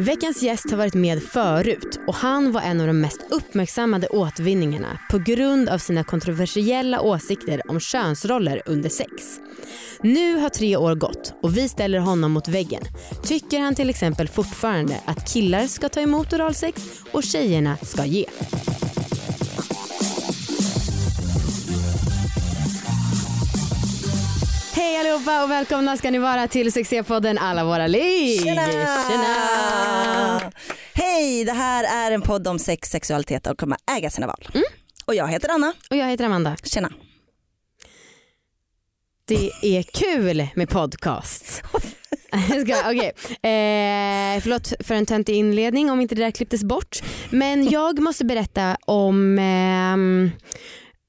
Veckans gäst har varit med förut och han var en av de mest uppmärksammade återvinningarna på grund av sina kontroversiella åsikter om könsroller under sex. Nu har tre år gått och vi ställer honom mot väggen. Tycker han till exempel fortfarande att killar ska ta emot oralsex och tjejerna ska ge? Hej allihopa och välkomna ska ni vara till succépodden Alla våra ligg. Tjena! Hej, det här är en podd om sex, sexualitet och kommer äga sina val. Och jag heter Anna. Och jag heter Amanda. Tjena. Det är kul med podcast. Ska, okay. eh, förlåt för en töntig inledning om inte det där klipptes bort. Men jag måste berätta om ehm,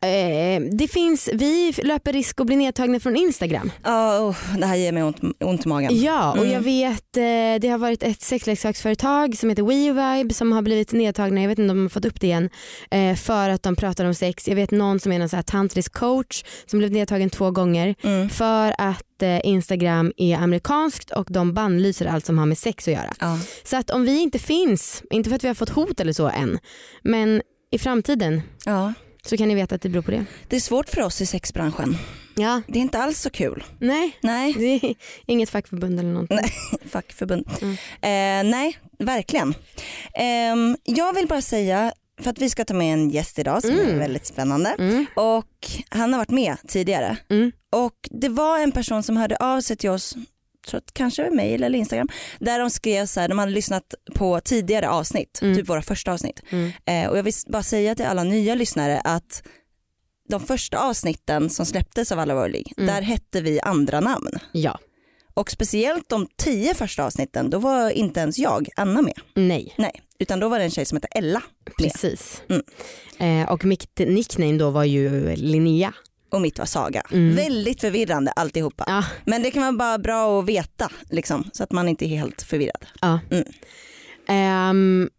eh, det finns, vi löper risk att bli nedtagna från Instagram. Ja, oh, det här ger mig ont, ont i magen. Ja och Mm. jag vet eh, det har varit ett sexleksaksföretag som heter WeVibe som har blivit nedtagna, jag vet inte om de har fått upp det igen, eh, för att de pratar om sex. Jag vet någon som är någon så här tantrisk coach som blev nedtagen två gånger Mm. för att Instagram är amerikanskt och de bannlyser allt som har med sex att göra. Ja. Så att om vi inte finns, inte för att vi har fått hot eller så än, men i framtiden ja. Så kan ni veta att det beror på det. Det är svårt för oss i sexbranschen. Ja, Det är inte alls så kul. nej, Nej, det är inget fackförbund eller någonting. Nej. fackförbund. Mm. Eh, nej, verkligen. Ehm, jag vill bara säga, för att vi ska ta med en gäst idag som är Mm. väldigt spännande. Mm. Och han har varit med tidigare. Mm. Och det var en person som hörde av sig till oss, tror att kanske mail eller Instagram, där de skrev så här, de hade lyssnat på tidigare avsnitt, Mm. typ våra första avsnitt. Mm. Eh, och jag vill bara säga till alla nya lyssnare att de första avsnitten som släpptes av Alla ligg, Mm. där hette vi andra namn. Ja, Och speciellt de tio första avsnitten, då var inte ens jag, Anna med. nej. Nej, utan då var det en tjej som hette Ella med. Precis. Mm. Eh, och mitt nickname då var ju Linnea. Och mitt var Saga. Mm. Väldigt förvirrande alltihopa. Ja, Men det kan vara bara bra att veta liksom, så att man inte är helt förvirrad. ja. Mm. Ehm,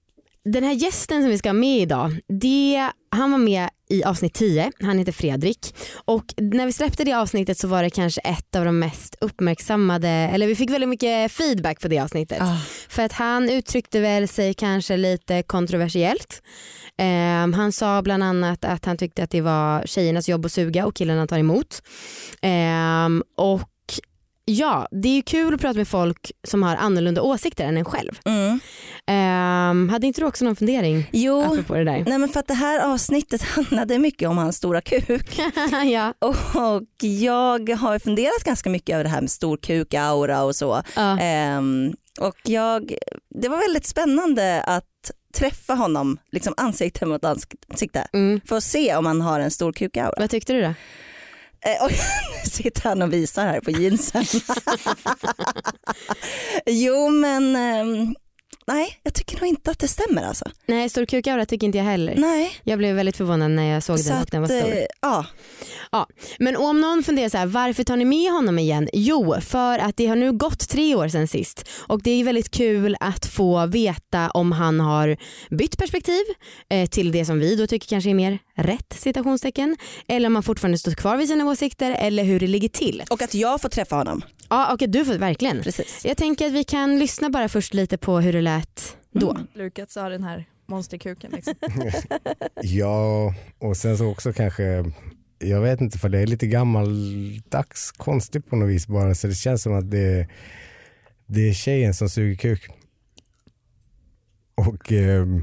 den här gästen som vi ska ha med idag, det, han var med i avsnitt 10, han heter Fredrik. Och när vi släppte det avsnittet så var det kanske ett av de mest uppmärksammade, eller vi fick väldigt mycket feedback på det avsnittet. För att han uttryckte väl sig kanske lite kontroversiellt. Ehm, han sa bland annat att han tyckte att det var tjejernas jobb att suga och killarna tar emot. Ehm, och ja, det är ju kul att prata med folk som har annorlunda åsikter än en själv. Mm. Ehm, hade inte du också någon fundering Jo, apropå det där? nej men för att det här avsnittet handlade mycket om hans stora kuk. ja. Och jag har funderat ganska mycket över det här med stor kuk, aura och så. Ja. Ehm, och jag, det var väldigt spännande att träffa honom liksom ansikte mot ansikte Mm. för att se om han har en stor kuk-aura. Vad tyckte du då? Eh, och nu sitter han och visar här på jeansen. jo men ehm, nej jag tycker nog inte att det stämmer alltså. Nej, stor kukaura tycker inte jag heller. Nej. Jag blev väldigt förvånad när jag såg den och den var eh, stor. ja. Men om någon funderar så här, varför tar ni med honom igen? Jo, för att det har nu gått tre år sedan sist och det är väldigt kul att få veta om han har bytt perspektiv eh, till det som vi då tycker kanske är mer rätt citationstecken eller om han fortfarande står kvar vid sina åsikter eller hur det ligger till. Och att jag får träffa honom. Ja, och att du får verkligen. Precis. Jag tänker att vi kan lyssna bara först lite på hur det lät då. Mm. Lukas har den här monsterkuken. Liksom. Ja, och sen så också kanske, jag vet inte för det är lite gammaldags konstigt på något vis bara så det känns som att det, det är tjejen som suger kuk. Och, ehm,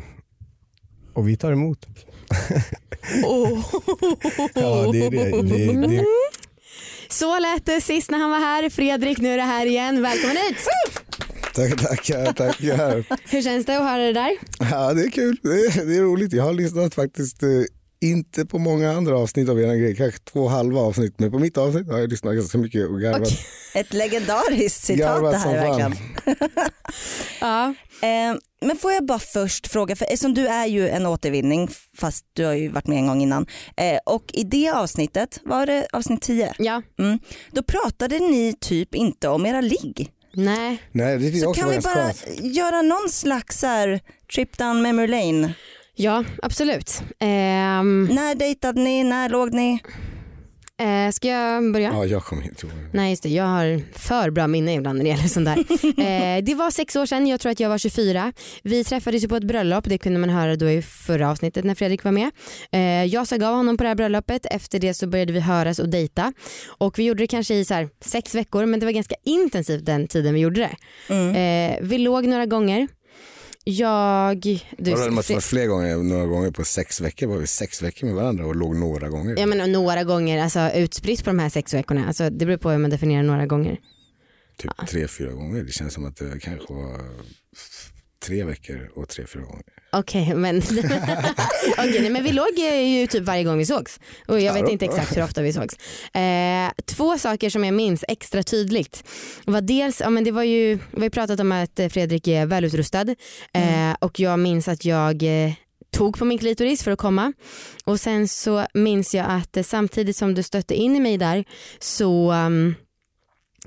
och vi tar emot. ja, det är det. det, det Så lät det sist när han var här. Fredrik, nu är det här igen. Välkommen hit! tack, tackar, tackar. Hur känns det att höra det där? Ja, det är kul. Det är, det är roligt. Jag har lyssnat faktiskt eh, Inte på många andra avsnitt av era grejer, kanske två halva avsnitt. Men på mitt avsnitt har jag lyssnat ganska mycket och garvat. Ett legendariskt citat det här verkligen. Ja. Eh, men får jag bara först fråga, för eftersom du är ju en återvinning fast du har ju varit med en gång innan. Eh, och i det avsnittet, var det avsnitt 10? ja, Mm, då pratade ni typ inte om era ligg. nej. Nej, det Så också kan vi bara skönt. göra någon slags så här, trip down memory lane. Ja, absolut. Ehm, När dejtade ni, när låg ni? eh, ska jag börja? Ja, jag kommer inte ihåg. Nej just det, jag har för bra minne ibland när det gäller sånt där. eh, det var sex år sedan, jag tror att jag var 24. Vi träffades ju på ett bröllop, det kunde man höra då i förra avsnittet när Fredrik var med. Eh, jag sa av honom på det här bröllopet, efter det så började vi höras och dejta. Och vi gjorde det kanske i så här sex veckor men det var ganska intensivt den tiden vi gjorde det. Mm. Eh, vi låg några gånger. Jag... Du, Vadå, det måste varit fler gånger, några gånger på sex veckor var vi sex veckor med varandra och låg några gånger. jag menar några gånger, alltså utspritt på de här sex veckorna. Alltså, det beror på hur man definierar några gånger. Typ tre, fyra gånger. Det känns som att det kanske var tre veckor och tre, fyra gånger. Okej, men, Okej, nej, men vi låg eh, ju typ varje gång vi sågs. Och jag vet inte exakt hur ofta vi sågs. Eh, två saker som jag minns extra tydligt var dels, ja, men det var ju, vi har pratat om att Fredrik är välutrustad eh, och jag minns att jag eh, tog på min klitoris för att komma och sen så minns jag att eh, samtidigt som du stötte in i mig där så um,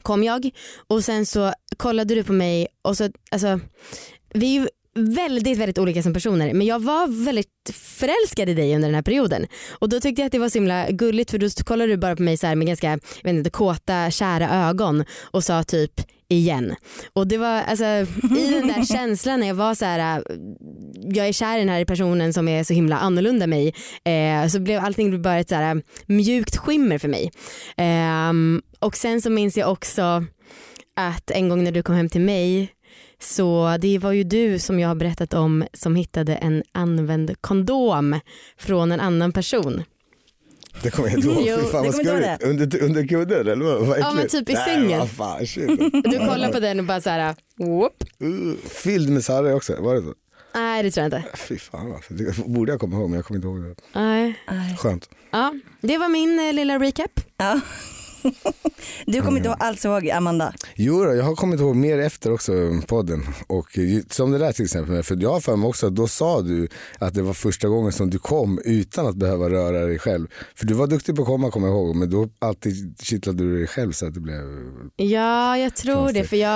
kom jag och sen så kollade du på mig och så, alltså vi väldigt, väldigt olika som personer men jag var väldigt förälskad i dig under den här perioden och då tyckte jag att det var så himla gulligt för då kollade du bara på mig så här med ganska jag vet inte, kåta, kära ögon och sa typ igen. Och det var alltså i den där känslan när jag var så här jag är kär i den här personen som är så himla annorlunda mig eh, så blev allting bara ett så här mjukt skimmer för mig. Ehm, och sen så minns jag också att en gång när du kom hem till mig så det var ju du som jag har berättat om som hittade en använd kondom från en annan person. Det kommer jag inte ihåg. Jo, Fy fan det vad skurrigt. Under, under kudden eller vad? vad Ja, men typ i sängen. vad fan, shit. Du kollar på den och bara så här, whoop. Uh, Fylld med sarre också, var det så? Nej det tror jag inte. Fy fan alltså. Det borde jag komma ihåg men jag kommer inte ihåg det. Nej. Skönt. Ja, det var min eh, lilla recap. Ja. Du kommer inte alls ihåg Amanda? Jo, då, jag har kommit ihåg mer efter också podden. Och som det där till exempel, för jag har för mig också att då sa du att det var första gången som du kom utan att behöva röra dig själv. För du var duktig på att komma kommer jag ihåg, men då alltid kittlade du dig själv så att det blev... Ja jag tror Konstigt. det för jag,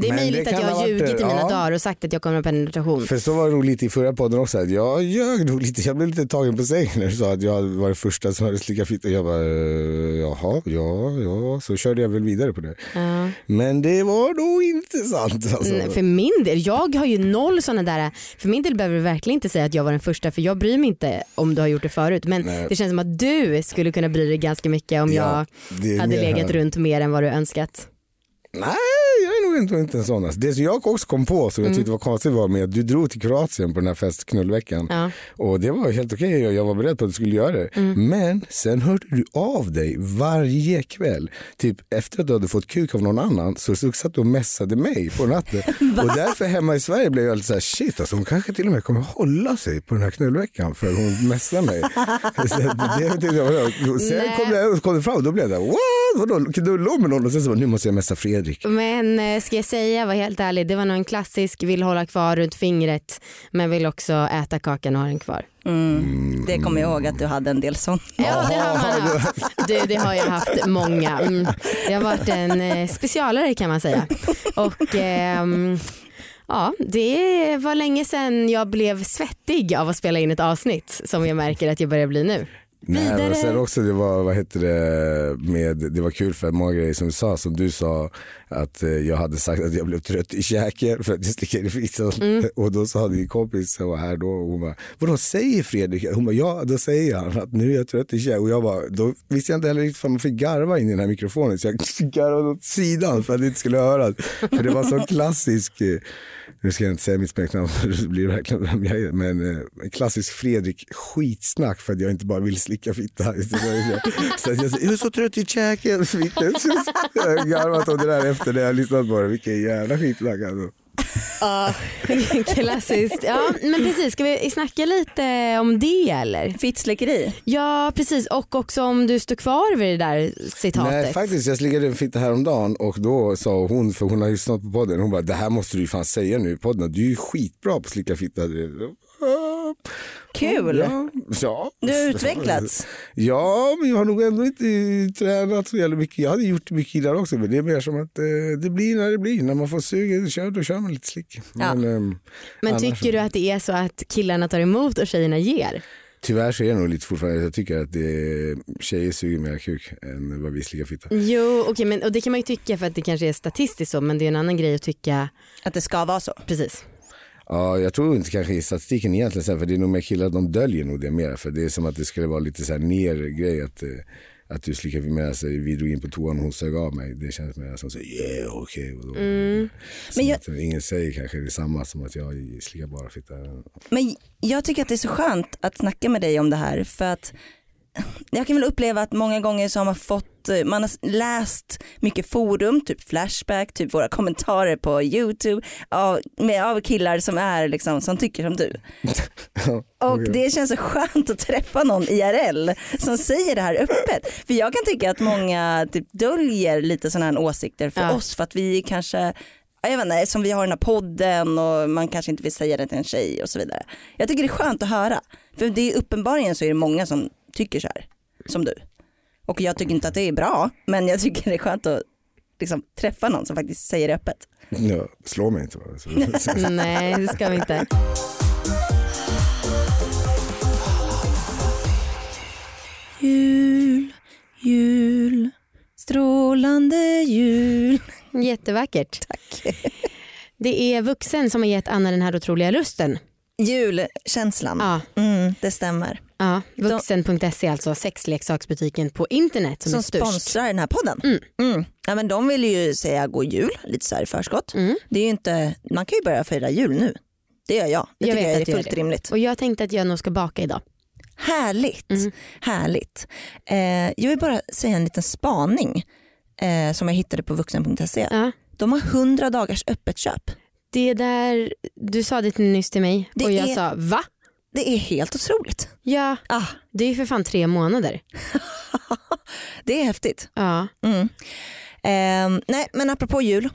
det är Men möjligt det att jag ha har ljugit det, i mina ja. dagar och sagt att jag kommer med penetration. För så var det nog lite i förra podden också, att jag ljög nog lite. Jag blev lite tagen på sängen när du sa att jag var den första som hade slickat fitta. Jag bara, eh, jaha, ja, ja. Så körde jag väl vidare på det. Ja. Men det var nog inte sant. Alltså. För min del, jag har ju noll sådana där, för min del behöver du verkligen inte säga att jag var den första för jag bryr mig inte om du har gjort det förut men Nej. det känns som att du skulle kunna bry dig ganska mycket om Ja, jag hade legat här. runt mer än vad du önskat. Nej, inte, inte en sån. Alltså. Det som jag också kom på som jag tyckte var konstigt var med att du drog till Kroatien på den här festknullveckan. Ja. Och det var helt okej och jag var beredd på att du skulle göra det. Mm. Men sen hörde du av dig varje kväll. Typ efter att du hade fått kuk av någon annan så så satt du och messade mig på natten. och därför hemma i Sverige blev jag lite så här shit alltså hon kanske till och med kommer hålla sig på den här knullveckan för hon messade mig. så det, jag var bra. Sen Nej. kom det, kom det fram och då blev det what? Vadå knulla med någon? Och sen så bara, nu måste jag messa Fredrik. Men eh, ska jag säga, var helt ärlig, det var nog en klassisk vill hålla kvar runt fingret men vill också äta kakan och ha den kvar. Mm. Det kommer jag ihåg att du hade en del sånt. Ja det har man haft. Du, det har jag haft många. Mm. Det har varit en eh, specialare kan man säga. Och ehm, ja, det var länge sedan jag blev svettig av att spela in ett avsnitt som jag märker att jag börjar bli nu. Nej, men sen också det var, vad heter det, med, det var kul för många grejer som du sa, som du sa att eh, jag hade sagt att jag blev trött i käken för att jag slickade i fisan. Och då sa din kompis som var här då, och hon bara, vadå säger Fredrik? Hon bara, ja då säger han att nu är jag trött i käken. Och jag bara, då visste jag inte heller riktigt om man fick garva in i den här mikrofonen så jag garvade åt sidan för att det inte skulle höras. För det var så klassisk, eh, nu ska jag inte säga mitt smeknamn för det blir verkligen vem jag är, men eh, klassisk Fredrik skitsnack för att jag inte bara vill slicka fitta. Så jag sa, jag är så trött i käken. Jag har garvat om det där efter det jag lyssnat på det. Vilken jävla skitsnack alltså. Ja, klassiskt. Ja, men precis. Ska vi snacka lite om det eller? Fittslickeri. Ja, precis. Och också om du står kvar vid det där citatet. Nej faktiskt, jag slickade en fitta häromdagen och då sa hon, för hon har lyssnat på podden, hon bara det här måste du ju fan säga nu i podden, du är ju skitbra på att slicka fitta. Kul. Ja, ja. Du har utvecklats. Ja, men jag har nog ändå inte tränat så jävla mycket. Jag hade gjort mycket killar också, men det är mer som att eh, det blir när det blir. När man får suga, kör, då kör man lite slick. Ja. Men, ehm, Men annars- tycker du att det är så att killarna tar emot och tjejerna ger? Tyvärr så är det nog lite fortfarande, jag tycker att det är, tjejer suger mer kuk än vad vi slickar fitta. Jo, okej, men och det kan man ju tycka för att det kanske är statistiskt så men det är en annan grej att tycka Att det ska vara så. precis. Ja, jag tror inte kanske i statistiken egentligen, så här, för det är nog mer killar, de döljer nog det mer. För det är som att det skulle vara lite så här ner grej att, eh, att du slickar med sig, vi drog in på toan och hon sög av mig. Det känns mer som så yeah okej. Som Mm. Men jag- att ingen säger kanske detsamma som att jag slickar bara fitta. Men jag tycker att det är så skönt att snacka med dig om det här för att jag kan väl uppleva att många gånger så har man fått, man har läst mycket forum, typ Flashback, typ våra kommentarer på YouTube av, med, av killar som är liksom, som tycker som du. Och det känns så skönt att träffa någon IRL som säger det här öppet. För jag kan tycka att många typ döljer lite sådana här åsikter för Ja. oss för att vi kanske jag vet inte, som vi har den här podden och man kanske inte vill säga det till en tjej och så vidare. Jag tycker det är skönt att höra. För det är uppenbarligen så är det många som tycker så här, som du. Och jag tycker inte att det är bra, men jag tycker det är skönt att liksom, träffa någon som faktiskt säger det öppet. Ja, slå mig inte bara. Nej, det ska vi inte. Jul, jul, strålande jul. Jättevackert. Tack. Det är vuxen som har gett Anna den här otroliga lusten. Julkänslan, Ja, mm, det stämmer. ja. Vuxen.se alltså sexleksaksbutiken på internet som, Som är störst. sponsrar den här podden. Mm. Ja, men de vill ju säga god jul lite så här i förskott. Mm. Det är ju inte, man kan ju börja fira jul nu. Det gör jag. Det Jag tycker jag är fullt rimligt. Och jag tänkte att jag nog ska baka idag. Härligt. Mm. Härligt. Eh, jag vill bara säga en liten spaning eh, som jag hittade på vuxen.se. De har 100 dagars öppet köp. Det där, du sa det nyss till mig Det och jag är- sa va? Det är helt otroligt. Ja, Ah, det är ju för fan tre månader. det är häftigt. Ja. Mm. Eh, nej, men apropå jul.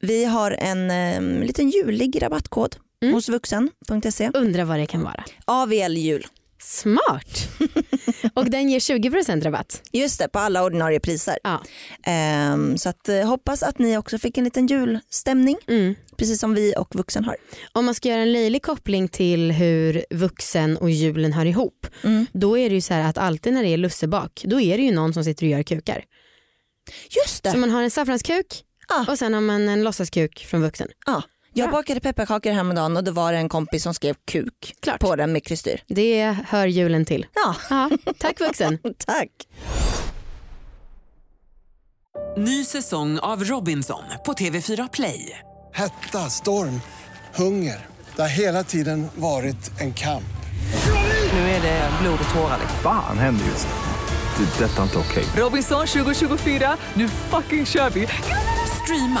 Vi har en eh, liten julig rabattkod Mm. hos vuxen.se. Undrar vad det kan vara. AVL jul. Smart. och den ger 20% rabatt. Just det, på alla ordinarie priser. Ja. Ehm, så att, eh, hoppas att ni också fick en liten julstämning. Mm. Precis som vi och vuxen har. Om man ska göra en löjlig koppling till hur vuxen och julen hör ihop. Mm. Då är det ju så här att alltid när det är lussebak då är det ju någon som sitter och gör kukar. Just det. Så man har en saffranskuk Ja. och sen har man en låtsaskuk från vuxen. Ja. Jag Bra. bakade pepparkakor häromdagen och då var det en kompis som skrev kuk Klart. på den med krystyr. Det hör julen till. Ja, Ja, tack vuxen. tack. Ny säsong av Robinson på TV4 Play. Hetta, storm, hunger. Det har hela tiden varit en kamp. Nu är det blod och tårar. Fan händer just. Det. är Detta är inte okej. Robinson 2024, nu fucking kör vi! Streama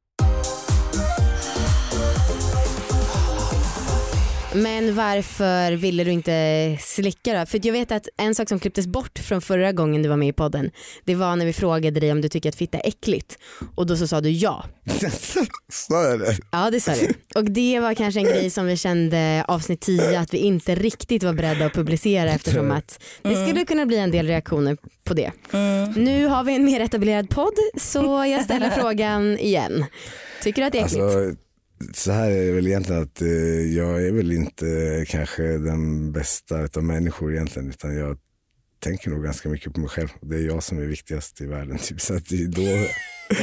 Men varför ville du inte slicka då? För jag vet att en sak som klipptes bort från förra gången du var med i podden det var när vi frågade dig om du tycker att fitta är äckligt och då så sa du ja. Så är det. Ja det sa du. Och det var kanske en grej som vi kände avsnitt 10 att vi inte riktigt var beredda att publicera eftersom att det skulle kunna bli en del reaktioner på det. Nu har vi en mer etablerad podd så jag ställer frågan igen. Tycker du att det är äckligt? Alltså, så här är det väl egentligen att eh, jag är väl inte kanske den bästa av människor egentligen utan jag tänker nog ganska mycket på mig själv. Det är jag som är viktigast i världen. Typ. Så att då,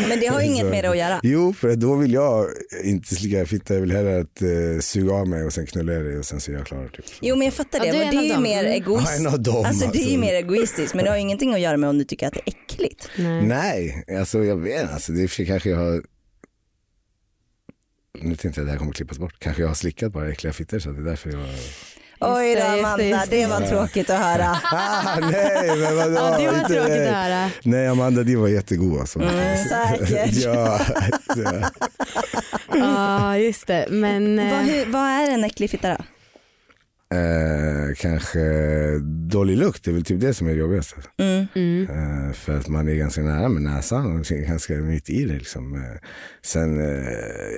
Men det har ju inget Så- med det att göra. Jo, för då vill jag inte slicka fitta. Jag vill hellre att eh, suga av mig och sen knulla dig och sen så är jag klar. Typ. Jo men jag fattar det, Ja, du är det en är ju av dem. mer Mm. egoistiskt. Ja, en av dem, alltså det är ju alltså. mer egoistiskt men det har ingenting att göra med om du tycker att det är äckligt. Nej. Nej, alltså jag vet inte. Alltså, det är kanske jag har nu tänkte jag att det här kommer klippas bort. Kanske jag har slickat bara äckliga fittor så det är därför jag... Oj då det, just det, Amanda, just det, var tråkigt att höra. Ah, nej men vadå? Ja, det var Inte tråkigt det. att höra. Nej Amanda, det var jättegod alltså. säkert. ja, Ja just det men eh, vad, hur, vad är en äcklig fitta då? Eh, kanske dålig lukt, det är väl typ det som är det jobbigaste. Mm. Eh, för att man är ganska nära med näsan och ganska mitt i det. Liksom. Eh, sen, eh,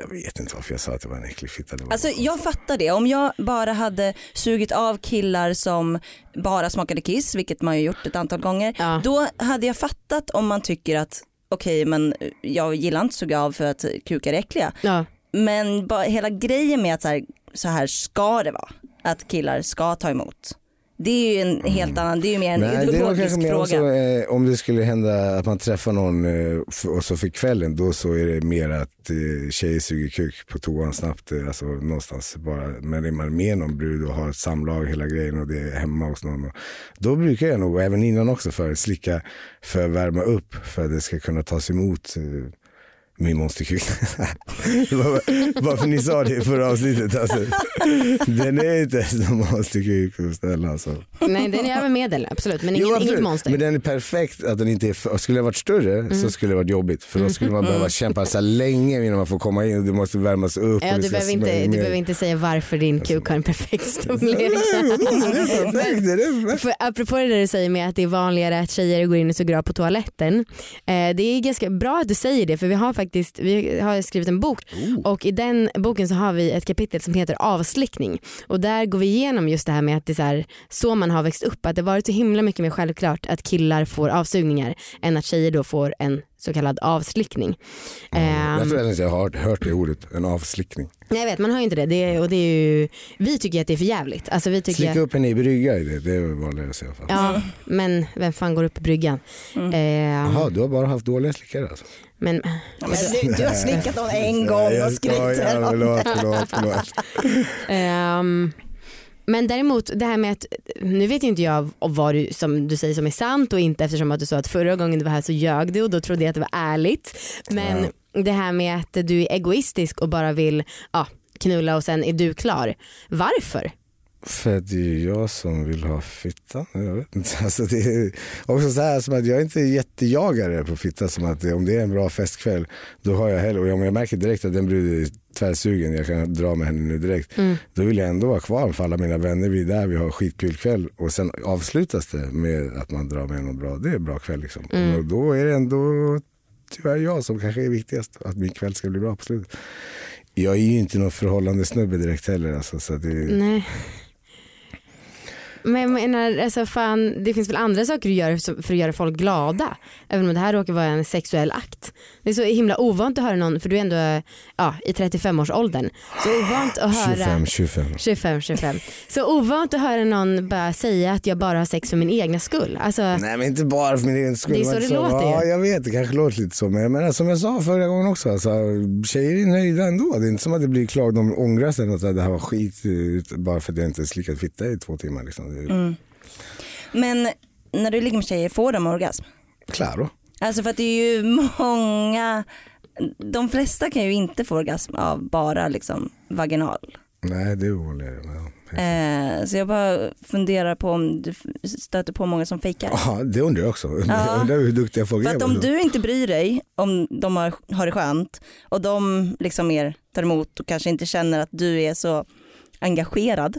jag vet inte varför jag sa att det var en äcklig fitta. Det var Alltså jag fattar det, om jag bara hade sugit av killar som bara smakade kiss, vilket man ju gjort ett antal gånger, Ja. då hade jag fattat om man tycker att okej men jag gillar inte suga av för att kukar är äckliga. ja. Men bara, hela grejen med att så här, så här ska det vara, att killar ska ta emot. Det är ju en helt annan, det är ju mer en Nej, det är ideologisk kanske mer fråga. också, eh, om det skulle hända att man träffar någon eh, och så för kvällen då så är det mer att eh, tjejer suger kuk på toan snabbt, eh, alltså någonstans bara. Men är man med någon brud och har ett samlag hela grejen och det är hemma hos någon. Och, då brukar jag nog, även innan också, för slicka för att värma upp för att det ska kunna tas emot eh, min monsterkuk. Bara- Bara för ni sa det i förra avsnittet. Alltså. Den är inte ens någon monsterkuk snälla alltså. Nej den är över medel absolut men ingen, Jo, absolut. inget monster. Men den är perfekt att den inte är för, skulle den varit större Mm. så skulle det varit jobbigt för då skulle man behöva kämpa så här länge innan man får komma in och det måste värmas upp. Ja, du, behöver inte, du behöver inte säga varför din kuk har en perfekt storlek. För apropå det där du säger med att det är vanligare att tjejer går in och suger av på toaletten. Eh, det är ganska bra att du säger det för vi har faktiskt vi har skrivit en bok och i den boken så har vi ett kapitel som heter avslickning och där går vi igenom just det här med att det är så, här, så man har växt upp att det varit så himla mycket mer självklart att killar får avsugningar än att tjejer då får en så kallad avslickning. Jag Ehm, tror ens jag har hört det ordet, en avslickning. Nej jag vet man har ju inte det, det är, och det är ju, vi tycker att det är för jävligt. Alltså, vi tycker Slicka upp en i brygga i det, det är vanligast i alla fall. Ja men vem fan går upp i bryggan? Ehm, Jaha, du har bara haft dåliga slickare alltså? Men, Men du, du har slickat dem en gång och skryter om förlåt, förlåt, förlåt. ehm, men däremot det här med att, nu vet inte jag vad du, som du säger som är sant och inte eftersom att du sa att förra gången du var här så ljög du och då trodde jag att det var ärligt. Men det här med att du är egoistisk och bara vill ja, knulla och sen är du klar. Varför? För att det är jag som vill ha fittan. Jag vet inte. Alltså det är också så här som att jag är inte jättejagare på fitta. Som att om det är en bra festkväll då har jag hellre, och om jag märker direkt att den är tvärsugen, jag kan dra med henne nu direkt. Då vill jag ändå vara kvar för alla mina vänner. Vi är där, vi har skitkul kväll och sen avslutas det med att man drar med någon bra. Det är en bra kväll liksom. Och då är det ändå tyvärr jag som kanske är viktigast. Att min kväll ska bli bra på slutet. Jag är ju inte någon förhållande snubbe direkt heller. Alltså, så det, Nej. Men jag menar, alltså fan, det finns väl andra saker du gör för att göra folk glada. Även om det här råkar vara en sexuell akt. Det är så himla ovant att höra någon, för du är ändå ja, i 35-årsåldern. Så ovant att höra 25, 25. 25, 25. Så ovant att höra någon bara säga att jag bara har sex för min egna skull. Alltså, Nej men inte bara för min egen skull. Det är så men det låter. Ja jag vet, det kanske låter lite så. Men jag menar, som jag sa förra gången också, alltså, tjejer är nöjda ändå. Det är inte som att det blir klag, de ångrar sig att det här var skit eh, bara för att jag inte slickat fitta i två timmar. Liksom. Mm. Men när du ligger med tjejer, får de orgasm? Klaro. Alltså för att det är ju många, de flesta kan ju inte få orgasm av bara liksom vaginal. Nej det är ovanligare. men ja. Eh, så jag bara funderar på om du stöter på många som fejkar. Ja, det undrar jag också. Ja. Jag undrar hur duktiga folk För är. att på om du inte bryr dig om de har, har det skönt och de liksom mer tar emot och kanske inte känner att du är så engagerad.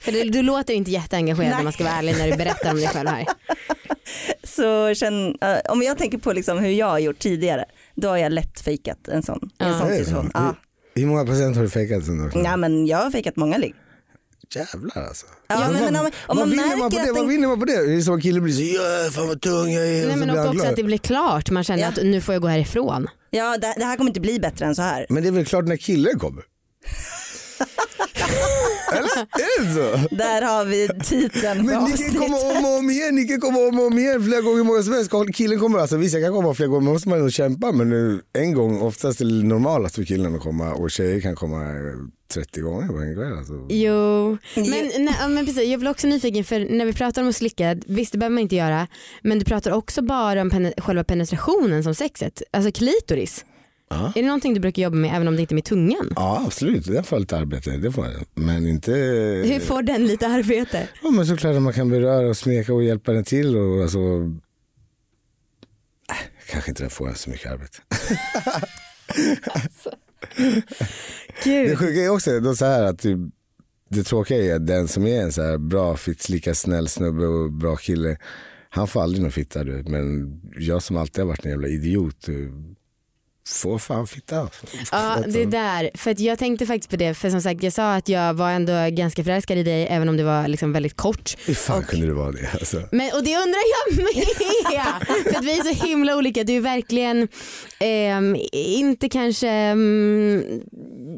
för du, du låter inte jätteengagerad Nej. om man ska vara ärlig när du berättar om dig själv här. Så känn, eh, om jag tänker på liksom hur jag har gjort tidigare, då har jag lätt fejkat en sån, i en Ja. sån situation. så. Ja. Hur många procent har du fejkat sen då? Nej men jag har fejkat många ligg. Jävlar alltså. Ja, men- men om- om vad man vinner man på det? Vad vinner man på det? Det är som att killen blir så ja, fan vad tung jag är. Nej, men också glad. att det blir klart. Man känner Ja. att nu får jag gå härifrån. Ja det, det här kommer inte bli bättre än så här. Men det är väl klart när killen kommer? Eller? Är det så? Där har vi titeln Men ni kan komma om och om igen, ni kan komma om och om igen flera gånger många som helst. Killen kommer, alltså visst jag kan komma flera gånger, men måste man ändå kämpa. Men nu, en gång, oftast är det normalast för killen att komma och tjejer kan komma eh, 30 gånger på en kväll. Alltså. Jo, men, nej, men precis, jag blir också nyfiken för när vi pratar om att slicka, visst det behöver man inte göra, men du pratar också bara om pene, själva penetrationen som sexet, alltså klitoris. Ja. Är det någonting du brukar jobba med även om det inte är med tungan? Ja absolut, det får lite arbete, det får jag. Men inte... Hur får den lite arbete? Ja men såklart att man kan beröra och smeka och hjälpa den till och alltså... Äh, kanske inte den får så mycket arbete. Gud. Det sjuka är också då så här att typ, det tråkiga är att den som är en så här bra, fitt, lika snäll snubbe och bra kille, han får aldrig någon fitta du. Men jag som alltid har varit en jävla idiot eh, får fan fitta. alltså. Ja det där, för att jag tänkte faktiskt på det för som sagt jag sa att jag var ändå ganska förälskad i dig även om det var liksom väldigt kort. Hur fan kunde det vara det? Alltså. Men, och det undrar jag med! för att vi är så himla olika. Du är verkligen ehm, inte kanske um,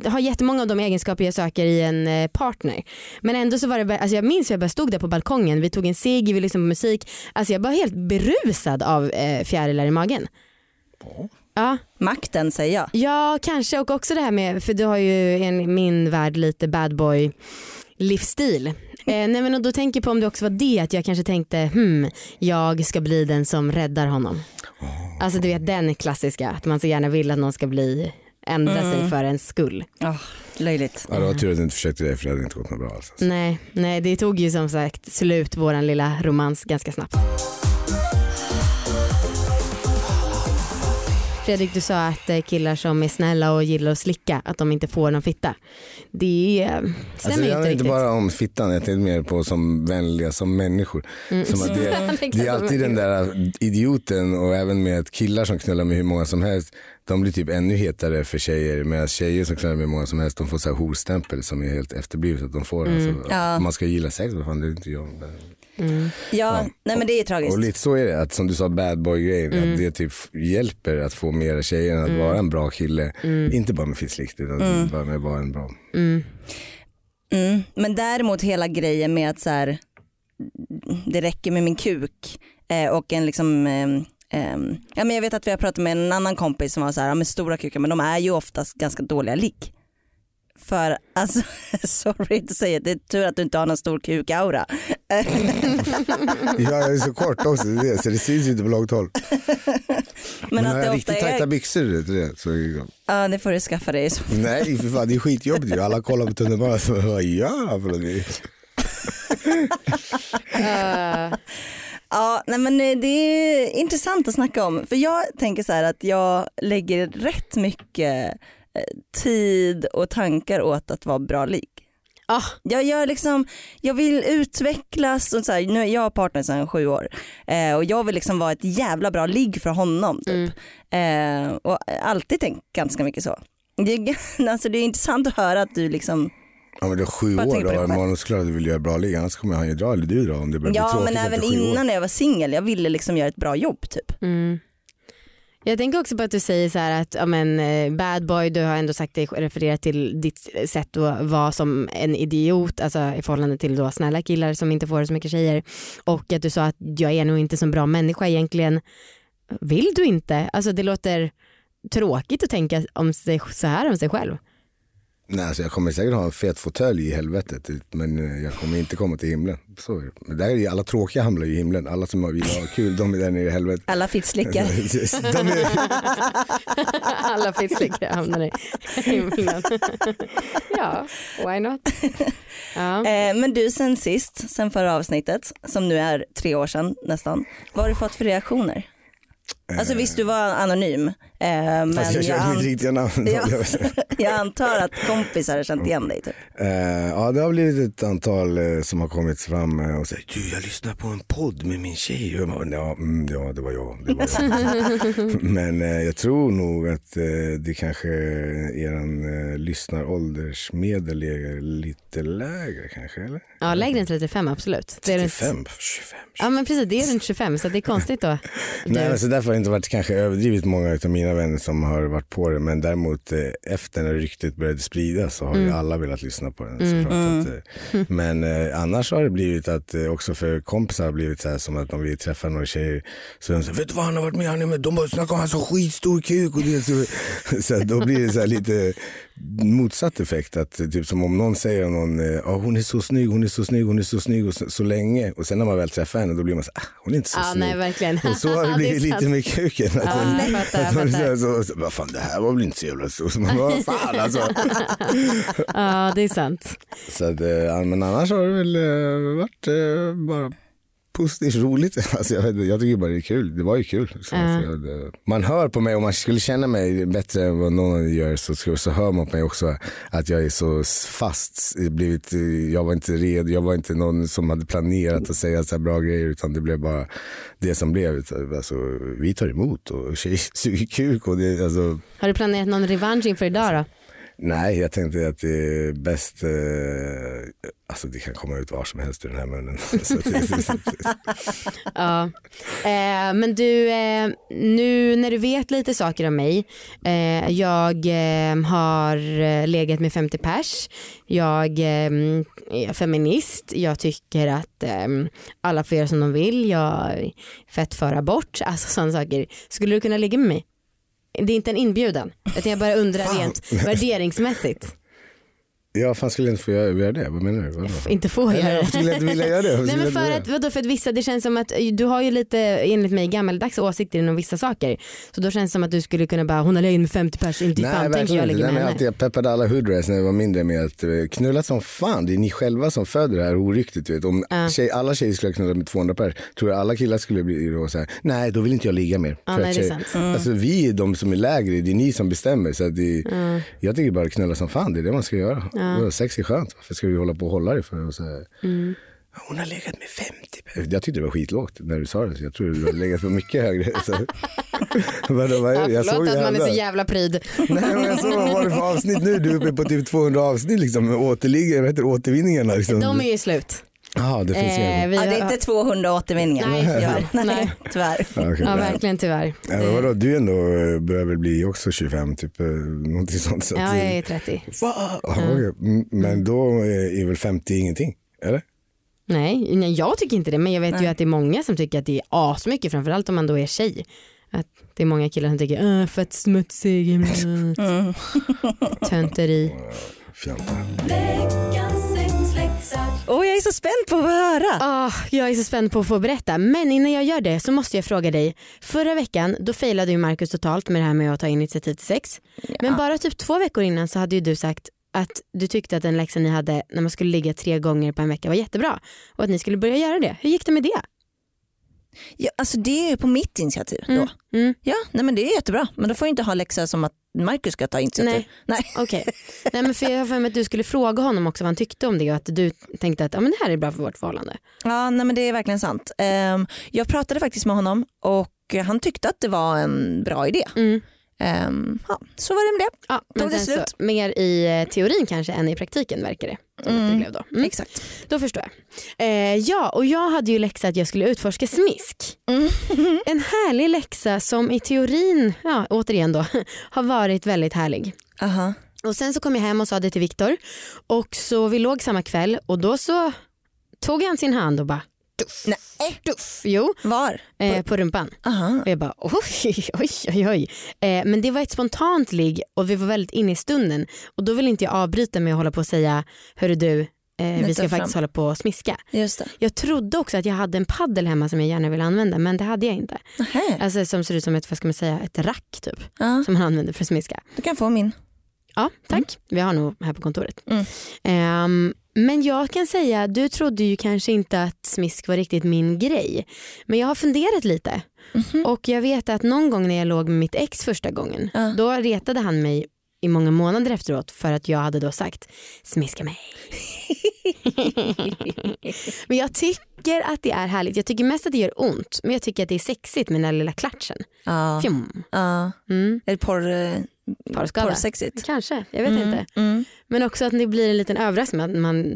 har jättemånga av de egenskaper jag söker i en eh, partner. Men ändå så var det, alltså jag minns hur jag bara stod där på balkongen, vi tog en cigg, vi lyssnade på musik. Alltså jag var helt berusad av eh, fjärilar i magen. Ja. Makten säger jag. Ja kanske och också det här med, för du har ju i min värld lite bad boy livsstil. Eh, nej men och då tänker jag på om det också var det att jag kanske tänkte hmm, jag ska bli den som räddar honom. Alltså du vet den klassiska att man så gärna vill att någon ska bli ändra Mm. sig för en skull. Oh, löjligt. Ja, det var tur att du inte försökte det för det hade inte gått något bra alls. Nej, nej det tog ju som sagt slut våran lilla romans ganska snabbt. Fredrik du sa att eh, killar som är snälla och gillar att slicka att de inte får någon fitta. Det eh, stämmer Alltså, det inte handlar riktigt. inte bara om fittan, jag tänkte mer på som vänliga som människor. Mm. Som att det, Det det är alltid den där idioten och även med killar som knullar med hur många som helst. De blir typ ännu hetare för tjejer medan tjejer som knullar med hur många som helst de får så här horstämpel som är helt efterblivet. Att de får Mm. alltså, Ja. att man ska gilla sex, vad fan det är inte jag. Ja, nej men det är tragiskt. Och lite så är det, att som du sa bad boy grejen, Mm. att det typ hjälper att få mera tjejer att Mm. vara en bra kille. Mm. Inte bara med fisslikt utan Mm. bara med att vara en bra. Mm. Men däremot hela grejen med att så här, det räcker med min kuk eh, och en liksom ehm, ja, men jag vet att vi har pratat med en annan kompis som var så här, ja, men stora kukar men de är ju oftast ganska dåliga ligg. För alltså, sorry to säga, det är tur att du inte har någon stor kukaura. Ja, jag är så kort också, det är det, så det syns ju inte på långt håll. Men, att har det jag riktigt är- tajta byxor vet, det, så bra. Ja det får du skaffa dig. i så fall. Nej för fan det är skitjobbigt ju. Alla kollar på tunnelbanan så vad gör han för någonting? Ja, nej men eh, det är intressant att snacka om. För jag tänker så här att jag lägger rätt mycket tid och tankar åt att vara bra ligg. Ah. Jag, gör liksom, jag vill utvecklas och så här, nu är jag partner sedan sju år eh, och jag vill liksom vara ett jävla bra ligg för honom. Typ. Eh, och alltid tänkt ganska mycket så. Det är, alltså, det är intressant att höra att du liksom Ja men det är sju Bara år, då har man såklart att du vill göra bra ligg annars kommer han ju dra eller du dra om det börjar bli Ja tråkigt men även innan när jag var singel, jag ville liksom göra ett bra jobb typ. Mm. Jag tänker också på att du säger så här att ja, men, eh, bad boy, du har ändå sagt dig refererat till ditt sätt att vara som en idiot, alltså i förhållande till då snälla killar som inte får så mycket tjejer. Och att du sa att jag är nog inte så bra människa egentligen. Vill du inte? Alltså det låter tråkigt att tänka om sig, så här om sig själv. Nej alltså jag kommer säkert ha en fet fåtölj i helvetet men eh, jag kommer inte komma till himlen. Så är det. Men där är ju alla tråkiga hamnar i himlen, alla som vill ha kul de är där nere i helvetet. Alla fittslickare. är, Alla fisklickare hamnar i himlen. ja, why not? Ja. Eh, men du sen sist, sen förra avsnittet, som nu är tre år sedan nästan, vad har du fått för reaktioner? Alltså visst du var anonym, eh, men fast jag jag, körde mitt riktiga namn. Ja. jag antar att kompisar har känt igen dig. Typ. Eh, ja det har blivit ett antal eh, som har kommit fram eh, och sagt du jag lyssnar på en podd med min tjej. Och jag bara, ja, mm, ja det var jag. Det var jag. Men eh, jag tror nog att eh, det kanske eran eh, lyssnaråldersmedel är lite lägre kanske eller? ja, lägre än 35 absolut. Det är runt- 35, 25. Ja men precis, det är runt 25 så det är konstigt då. Nej, men så därför har inte varit kanske överdrivet många av mina vänner som har varit på det men däremot eh, efter när ryktet började spridas så har ju Mm. alla velat lyssna på den. Mm. såklart. Mm. Att, eh, men eh, annars har det blivit att eh, också för kompisar har det blivit så här som att om vi träffar några tjejer så är de så här, vet du vad han har varit med, han är med, de bara snackar om han så skitstor kuk och det så, så att då blir det så här lite motsatt effekt att typ som om någon säger någon, eh, "Ja, hon är så snygg, hon är så snygg, hon är så snygg och så, så länge och sen när man väl träffar henne då blir man så ah, hon är inte så Ja, snygg. nej, verkligen. Och så har det blivit lite med kuken. Att fattar, jag att man fattar. så Så, så, vad fan det här var väl inte så jävla stort. Så man bara, fan alltså. ja det är sant. Så att, eh, men annars har det väl eh, varit bara positivt roligt. Alltså, jag, jag tycker bara det är kul. Det var ju kul. Så, det, man hör på mig, om man skulle känna mig bättre än vad någon gör så, så, hör man på mig också att jag är så fast. Blivit, jag var inte redo, jag var inte någon som hade planerat att säga så här bra grejer utan det blev bara det som blev. Alltså, vi tar emot och tjejer suger kuk. Och det, alltså, Har du planerat någon revansch inför idag då? Nej, jag tänkte att det är bäst, eh, alltså det kan komma ut var som helst ur den här munnen. Ja. Eh, men du, eh, nu när du vet lite saker om mig. Eh, jag eh, har eh, legat med 50 pers. Jag eh, är feminist. Jag tycker att eh, alla får göra som de vill. Jag är fett för abort. Alltså sådana saker. Skulle du kunna ligga med mig? Det är inte en inbjudan. Utan jag bara undrar rent värderingsmässigt. Ja, fan skulle jag inte få göra, göra det? Vad menar du? Vadå? Inte Nej, göra det. skulle jag inte vilja göra det? Nej men för att, vadå, för att vissa, det känns som att du har ju lite enligt mig gammaldags åsikter inom vissa saker. Så då känns det som att du skulle kunna bara, hon har legat med 50 pers, inte Nej fan tänker jag Den med är henne. alltid, jag peppade alla hoodrats när jag var mindre med att eh, knulla som fan. Det är ni själva som föder det här oryktet. Du vet. Om Ja. tjej, alla tjejer skulle knulla med 200 per tror jag alla killar skulle bli då så här, nej då vill inte jag ligga mer. För nej, det är tjej- sant. Mm. Alltså vi är de som är lägre, det är ni som bestämmer. Så att det, Mm. Jag tycker bara knulla som fan, det är det man ska göra. Ja. Ja. Sex är skönt, varför ska vi hålla på och hålla det för? Och så här, Mm. hon har legat med 50 per. Jag tyckte det var skitlågt när du sa det, så jag tror du har legat på mycket högre. Så. Vadå, vad är Ja, det? Jag förlåt såg att man är så jävla- pryd. Nej men jag såg vad var det för avsnitt nu? Du är uppe på typ 200 avsnitt liksom. med Återligger, vad heter det, återvinningarna liksom. De är ju slut. Jaha, det finns Eh, vi Ja, det är inte 200 återvinningar. Nej, tyvärr. nej. Nej, tyvärr. Ja, okej, Ja verkligen tyvärr. Ja, men vadå, du ändå eh, börjar väl bli också 25 typ, eh, någonting sånt. Så Ja jag är 30. Va? Ja. Mm, Men då eh, är väl 50 ingenting? Eller? Nej, nej jag tycker inte det men jag vet ju att det är många som tycker att det är asmycket framförallt om man då är tjej. Att det är många killar som tycker äh, fett smutsig, mm. tönteri. Fjanta. Åh, jag är så spänd på att höra. Ah, jag är så spänd på att få berätta men innan jag gör det så måste jag fråga dig. Förra veckan då failade ju Markus totalt med det här med att ta initiativ till sex. Men bara typ två veckor innan så hade ju du sagt att du tyckte att den läxan ni hade när man skulle ligga tre gånger på en vecka var jättebra och att ni skulle börja göra det. Hur gick det med det? Ja, alltså det är ju på mitt initiativ då. Mm. Mm. Ja, nej, men det är jättebra. Men då får jag inte ha läxa som att Marcus ska ta initiativ. Nej. Nej. Okej. Nej men för jag har för mig att du skulle fråga honom också vad han tyckte om det och att du tänkte att ja, men det här är bra för vårt förhållande. Ja, nej, men det är verkligen sant. Ehm, jag pratade faktiskt med honom och han tyckte att det var en bra idé. Mm. Ehm, ja, så var det med det. Ja, men det slut? så, mer i eh, teorin kanske än i praktiken verkar det. Att det Mm. blev då. Mm. Exakt. Då förstår jag. Eh, ja, och jag hade ju läxa att jag skulle utforska smisk. Mm. En härlig läxa som i teorin, ja återigen då, har varit väldigt härlig. Aha. Och sen så kom jag hem och sa det till Viktor och så vi låg samma kväll och då så tog han sin hand och bara tuff, Nej. tuff. Jo, Var? eh, på rumpan. Aha. Och jag bara oj, oj, oj, oj. Eh, men det var ett spontant ligg och vi var väldigt inne i stunden. Och då vill inte jag avbryta med att hålla på och säga, hörru du, eh, vi ska fram. faktiskt hålla på och smiska. Jag trodde också att jag hade en paddel hemma som jag gärna ville använda men det hade jag inte. Alltså som ser ut som ett, vad ska man säga, ett rack typ. Ja, Som man använder för att smiska. du kan få min. Ja, tack. Vi har nog här på kontoret. Mm. Ehm, men jag kan säga, du trodde ju kanske inte att smisk var riktigt min grej. Men jag har funderat lite. Mhm. Och jag vet att någon gång när jag låg med mitt ex första gången, Ja. då retade han mig i många månader efteråt för att jag hade då sagt smiska mig. men jag tycker tycker att det är härligt. Jag tycker mest att det gör ont men jag tycker att det är sexigt med den här lilla klatschen. Ja. Fjum. Ja. Mm. Är det porr, eh, Porrskada. porrsexigt? Kanske, jag vet Mm, inte. Mm. Men också att det blir en liten överraskning att man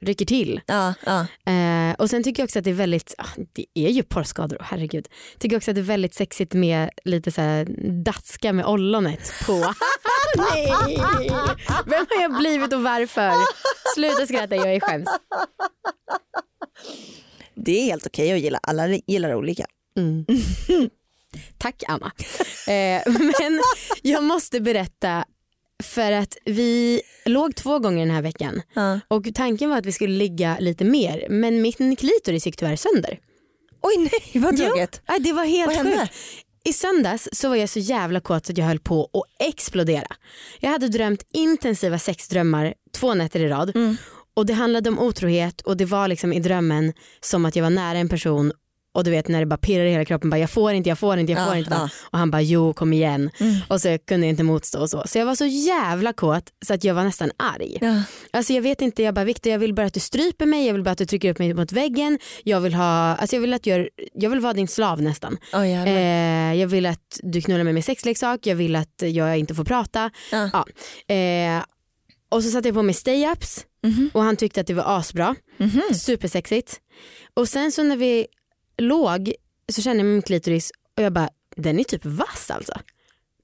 rycker till. Ja, ja. Eh, och sen tycker jag också att det är väldigt, ah, det är ju porrskador, herregud. Tycker också att det är väldigt sexigt med lite så här daska med ollonet på. Nej! Vem har jag blivit och varför? Sluta skratta, jag är skäms. Det är helt okej att gilla, alla gillar olika. Mm. Tack Anna. Eh, men jag måste berätta för att vi låg två gånger den här veckan Ja. och tanken var att vi skulle ligga lite mer men min klitoris gick tyvärr sönder. Oj nej vad tråkigt. Ja, det var helt Vad hände? sjukt. I söndags så var jag så jävla kåt så att jag höll på att explodera. Jag hade drömt intensiva sexdrömmar två nätter i rad Mm. Och det handlade om otrohet och det var liksom i drömmen som att jag var nära en person och du vet när det bara pirrar i hela kroppen, bara, jag får inte, jag får inte, jag får Ja, inte. ja. Och han bara jo kom igen. Mm. Och så kunde jag inte motstå och så. Så jag var så jävla kåt så att jag var nästan arg. Ja. Alltså jag vet inte, jag bara Viktor jag vill bara att du stryper mig, jag vill bara att du trycker upp mig mot väggen. Jag vill, ha, alltså jag vill, att gör, jag vill vara din slav nästan. Oh. Eh, jag vill att du knullar mig med sexleksak, jag vill att jag inte får prata. Ja. Eh, och så satte jag på mig stay-ups Mhm. och han tyckte att det var asbra. Mhm. Supersexigt. Och sen så när vi låg så kände jag min klitoris och jag bara, den är typ vass alltså.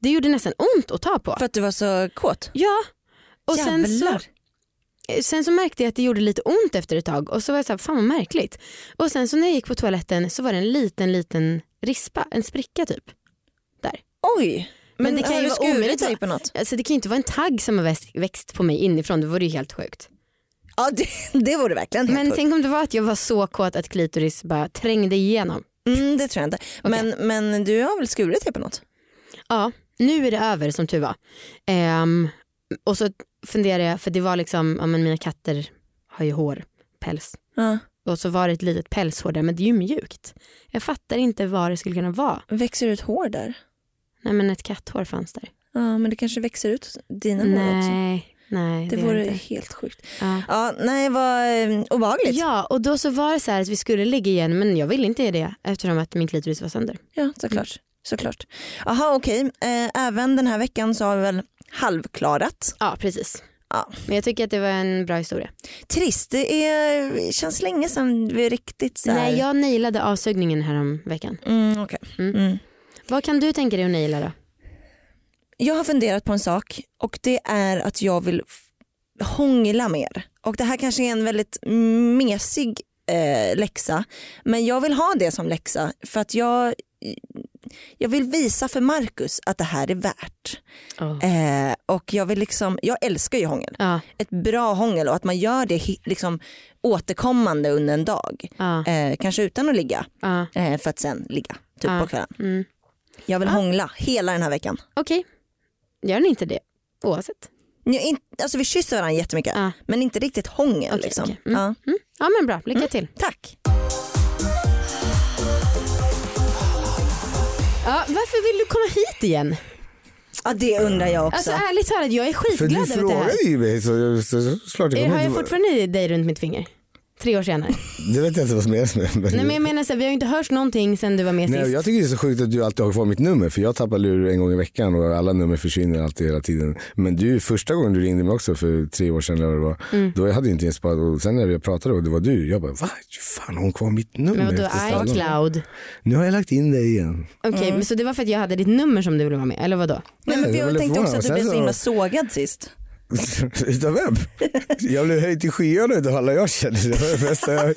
Det gjorde nästan ont att ta på. För att du var så kåt? Ja. Och sen så, Jävlar. sen så märkte jag att det gjorde lite ont efter ett tag och så var jag så här, fan vad märkligt. Och sen så när jag gick på toaletten så var det en liten liten rispa, en spricka typ. Där. Oj. Men, Men det kan ju vara omöjligt. på något? Alltså, det kan ju inte vara en tagg som har växt, växt på mig inifrån, det vore ju helt sjukt. Ja det, det vore verkligen Men tänk om det var att jag var så kåt att klitoris bara trängde igenom. Mm, det tror jag inte. Men, men du har väl skurit dig på något? Ja, nu är det över som tur var. Ehm, och så funderar jag, för det var liksom, ja men mina katter har ju hår, päls. Ja. Och så var det ett litet pälshår där men det är ju mjukt. Jag fattar inte vad det skulle kunna vara. Växer ut hår där? Nej men ett katthår fanns där. Ja men det kanske växer ut dina hår också. Nej, nej Det gör vore inte. helt sjukt. Ja. Ja, nej vad eh, obehagligt. Ja och då så var det så här att vi skulle ligga igen men jag ville inte det eftersom att min klitoris var sönder. Ja såklart. såklart. Jaha okej, eh, även den här veckan så har vi väl halvklarat. Ja precis. Ja. Men jag tycker att det var en bra historia. Trist, det är, känns länge sedan vi riktigt så här... Nej jag nailade avsugningen här om veckan. Mm, okej. Mm. Mm. Vad kan du tänka dig att naila då? Jag har funderat på en sak och det är att jag vill hångla mer. Och det här kanske är en väldigt mesig eh, läxa men jag vill ha det som läxa för att jag, jag vill visa för Marcus att det här är värt. Eh, och jag vill liksom, jag älskar ju hångel. Ja. Ett bra hångel och att man gör det liksom återkommande under en dag. Ja. Eh, kanske utan att ligga eh, för att sen ligga typ på kvällen. Mm. Jag vill hångla hela den här veckan. Okej, gör ni inte det oavsett? Ja, in, alltså vi kysser varandra jättemycket Ja. men inte riktigt hångel. Okej, liksom. okej. Mm. Ja. Mm. Ja men bra, lycka till. Tack. Ja, varför vill du komma hit igen? Ja det undrar jag också. Alltså ärligt talat, jag är För du skitglad över det här. frågade ju mig så, så, så, så klart jag Eh, kommer Har jag inte- fortfarande dig runt mitt finger? Tre år senare. Det vet jag inte vad som menas med. Men Nej men jag menar så här, vi har ju inte hört någonting sen du var med Nej, sist. jag tycker det är så sjukt att du alltid har kvar mitt nummer för jag tappar lur en gång i veckan och alla nummer försvinner alltid hela tiden. Men du, första gången du ringde mig också för tre år sedan eller vad det var, Mm. då hade jag inte ens sparat och sen när jag pratade och det var du, jag bara va? Fan har hon kvar mitt nummer? Men vadå iCloud? Nu har jag lagt in det igen. Okej, men så det var för att jag hade ditt nummer som du ville vara med, eller vadå? Nej, men jag jag blev tänkte också att du blev så himla så- sågad sist. Utav vem? Jag blev höjd till skyarna utav alla jag känner. Det var det bästa jag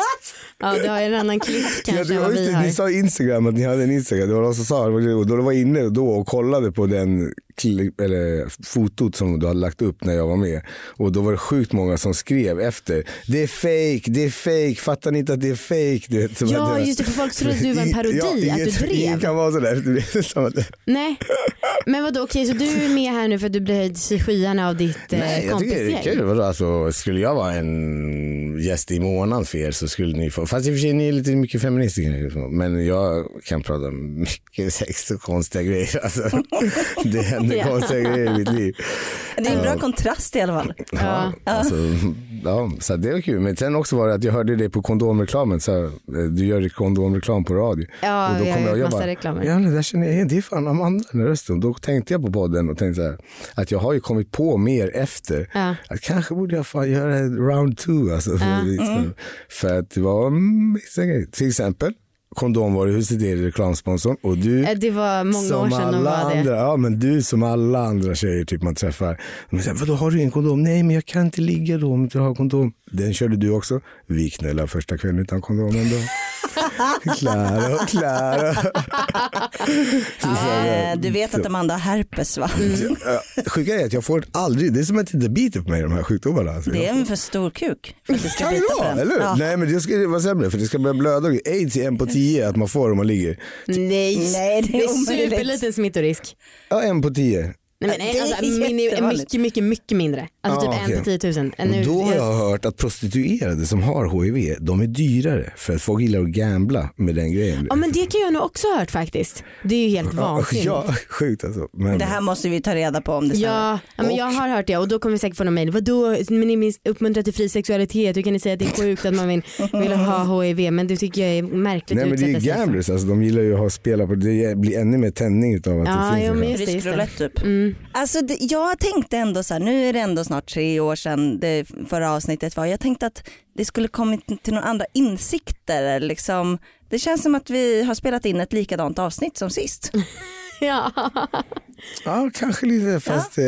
Ja du har en annan klick Ja, kanske det än vad vi har. ni sa Instagram att ni hade en Instagram, det var någon som sa det och då var inne då och kollade på den klipp, eller fotot som du hade lagt upp när jag var med och då var det sjukt många som skrev efter det är fake, det är fake, fattar ni inte att det är fake? Du vet, Ja, att just det, för folk trodde att du var en parodi, ja, att du inget- drev. Ingen kan vara sådär. Nej, men vadå okej så du är med här nu för att du blev höjd till skyarna av ditt eh, Nej, jag tycker det är kul. Vadå, Alltså, skulle jag vara en gäst i månaden för er så skulle ni få, fast i och för sig ni är lite mycket feminister men jag kan prata mycket sex och konstiga grejer. Alltså, det händer konstiga grejer i mitt liv. Det är en bra Ja. kontrast i alla fall. Ja, alltså, ja, så det var kul. Men sen också var det att jag hörde det på kondomreklamen. Så här, eh, du gör kondomreklam på radio. Ja, och då vi kom har jag gjort jag massa bara, reklamer. ja det där känner jag igen, det är fan Amanda den rösten. Då tänkte jag på podden och tänkte så här, att jag har ju kommit på mer efter. Ja. Att kanske borde jag fan göra round two alltså. För, Ja. liksom, Mm. för att det var mm. Till exempel kondomvaruhuset är reklamsponsorn och du Eh, Det var många som år sedan alla var det. andra, ja men du som alla andra tjejer typ man träffar. De säger, vadå har du ingen kondom? Nej men jag kan inte ligga då om inte jag har kondom. Den körde du också. Vi knöllade första kvällen utan kondom ändå. Klara, Klara. Eh, Du vet att Amanda har herpes va? Ja, Sjuka är att jag får aldrig, det är som att det inte biter på mig de här sjukdomarna. Alltså, Det är en för stor kuk för att det ska kan på vara, den. eller? Ja. Nej men det ska vara sämre för det ska börja blöda. Aids är en på tio att man får om man ligger. Nej, Nej, det är det är superliten smittorisk. Ja en på tio. Nej, men, nej, Det är alltså, min är mycket, mycket, mycket mindre. Alltså Ja, typ en okej. till 10 000. En Och nu- då har jag- hört att prostituerade som har HIV, de är dyrare för att folk gillar att gambla med den grejen. Ja men det kan jag nog också ha hört faktiskt. Det är ju helt vansinnigt. Ja, sjukt alltså. Men, Det här måste vi ta reda på om det stämmer. Ja, ja men jag har hört det och då kommer vi säkert få någon mejl. Vadå, men ni uppmuntrar till fri sexualitet, hur kan ni säga att det är sjukt att man vill, vill ha HIV? Men det tycker jag är märkligt Nej men det är för. gamblers, alltså, de gillar ju att spela på det, blir ännu mer tändning utav att Ja, det finns en men just det, just det. typ. Mm. Alltså det, jag tänkte ändå så här, nu är det ändå snart tre år sedan det förra avsnittet var. Jag tänkte att det skulle kommit till några andra insikter. Liksom. Det känns som att vi har spelat in ett likadant avsnitt som sist. Ja. Ja kanske lite fast eh,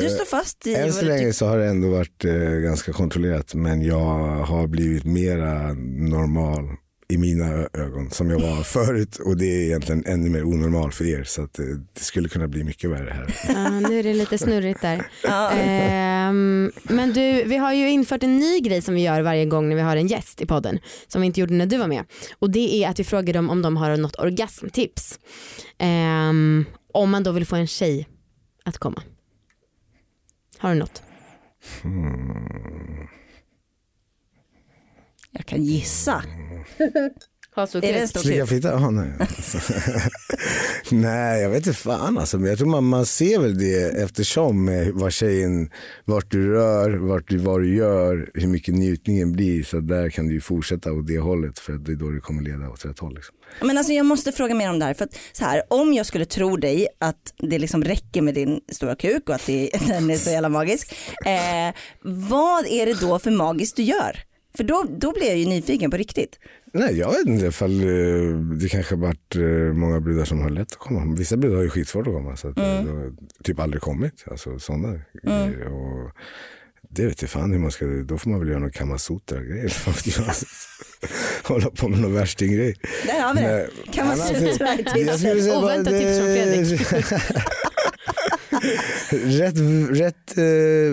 Du står fast i än så länge så har det ändå varit eh, ganska kontrollerat men jag har blivit mera normal i mina ögon som jag var förut och det är egentligen ännu mer onormal för er så att eh, det skulle kunna bli mycket värre här. Ja, nu är det lite snurrigt där. Ja. Ehm, men du, vi har ju infört en ny grej som vi gör varje gång när vi har en gäst i podden. Som vi inte gjorde när du var med. Och det är att vi frågar dem om de har något orgasmtips. Ehm, om man då vill få en tjej att komma. Har du något? Jag kan gissa. Ha så Är det en stor Slicka fitta? Ja, nej. nej, jag vet inte fan alltså. Men jag tror man, man ser väl det eftersom eh, vad tjejen, vart du rör, vart du, vad du gör, hur mycket njutningen blir. Så där kan du ju fortsätta åt det hållet för att det är då det kommer leda åt rätt håll. Liksom. Men alltså jag måste fråga mer om det här. För att så här, om jag skulle tro dig att det liksom räcker med din stora kuk och att det, den är så jävla magisk. Eh, vad är det då för magiskt du gör? För då, då blir jag ju nyfiken på riktigt. Nej, jag vet inte ifall eh, det kanske har varit eh, många brudar som har lätt att komma. Vissa brudar har ju skitsvårt att komma så att mm. det har typ aldrig kommit. Alltså sådana grejer. Och det vet jag fan hur man ska, då får man väl göra någon kamasutra jag. Hålla på med någon värsting-grej. Där har vi det. Säga bara Oväntat tips från det- rätt rätt eh,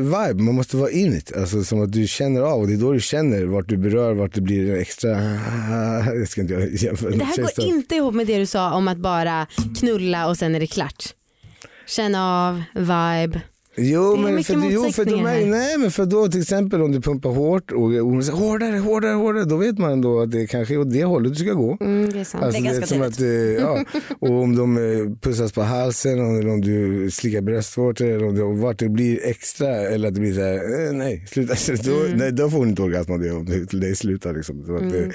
vibe, man måste vara in it. Alltså som att du känner av och det är då du känner vart du berör, vart det blir extra, jag ska inte jämföra Det här går inte ihop med det du sa om att bara knulla och sen är det klart. Känna av, vibe. Jo Det är men, för, jo, för de är, nej men för då till exempel om du pumpar hårt och, och säger hårdare, hårdare, hårdare, då vet man ändå att det kanske är åt det hållet du ska gå. Mm, det är sant. Alltså, Det är ganska som att, eh, ja. Och om de eh, pussas på halsen eller om du slickar bröstvårtor eller om det, vart det blir extra eller att det blir så här, eh, nej, sluta, då, Mm. nej, då får hon inte orgasm av det om det, det slutar liksom. Så, att, eh,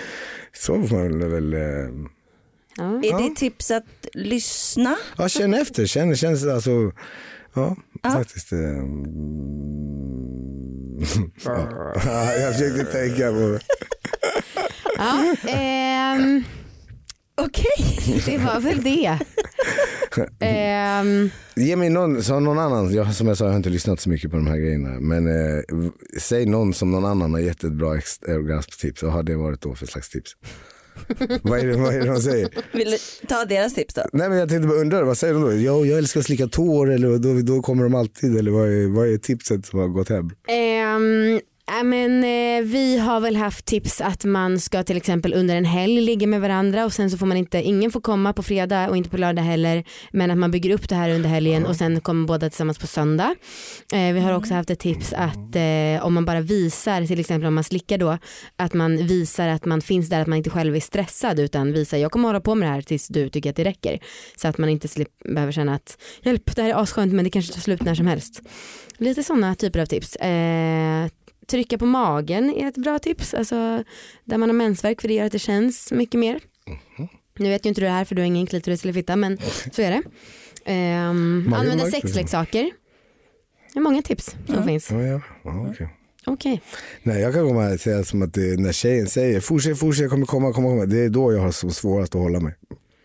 så får man väl, Ja. Är det tips att lyssna? ja känn efter, känn, känn alltså, ja, faktiskt. Eh, mm, ja, jag försökte tänka på Ja, ehm, Okej. det var väl det. Ehm, Ge mig någon, så någon annan, jag, som jag sa jag har inte lyssnat så mycket på de här grejerna. Men eh, säg någon som någon annan har gett ett bra orgasmtips. Vad har det varit då för slags tips? vad, är det, vad är det de säger? Vill du ta deras tips då? Nej men jag tänkte bara undra, vad säger de då? Jo, jag älskar att slicka tår eller då, då kommer de alltid eller vad är, vad är tipset som har gått hem? ehm, Äh, men, eh, vi har väl haft tips att man ska till exempel under en helg ligga med varandra och sen så får man inte, ingen får komma på fredag och inte på lördag heller men att man bygger upp det här under helgen och sen kommer båda tillsammans på söndag. Eh, vi har också haft ett tips att eh, om man bara visar, till exempel om man slickar då, att man visar att man finns där, att man inte själv är stressad utan visar jag kommer hålla på med det här tills du tycker att det räcker. Så att man inte slip, behöver känna att hjälp det här är asskönt men det kanske tar slut när som helst. Lite sådana typer av tips. Trycka på magen är ett bra tips. Alltså, där man har mensvärk för det gör att det känns mycket mer. Nu vet ju inte du det här för du har ingen klitoris eller fitta men så är det. Um, Magen använda det. sexleksaker. Det är många tips som finns. Ja, ja. Ja, okej. Okej. Nej, jag kan komma och säga som att det, när tjejen säger fortsätt, fortsätt, jag kommer komma, komma, komma. Det är då jag har som svårast att hålla mig.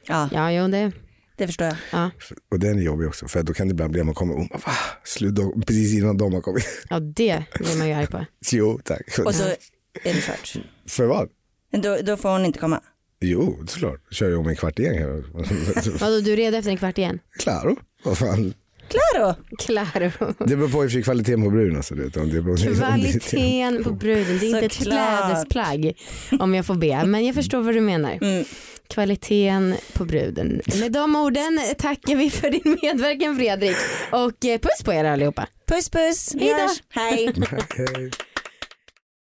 Ja, Ja, jo, det, det förstår jag. ja. Och den är jobbig också för då kan det ibland bli att man kommer och man bara? Slut precis innan de har kommit. ja, det blir man ju arg på. jo tack. Och då är det kört. För vad? Då, då får hon inte komma. Jo, såklart. Kör jag om en kvart igen. Vadå, du är redo efter en kvart igen? Klaro. Vad fan. Claro! Claro. Det beror på i kvaliteten på bruden. Alltså, om det beror, om det- Kvaliteten på bruden, det är inte ett klädesplagg om jag får be. Men jag förstår vad du menar. Mm. Kvaliteten på bruden. Med de orden tackar vi för din medverkan Fredrik. Och eh, puss på er allihopa. Puss puss, vi Hej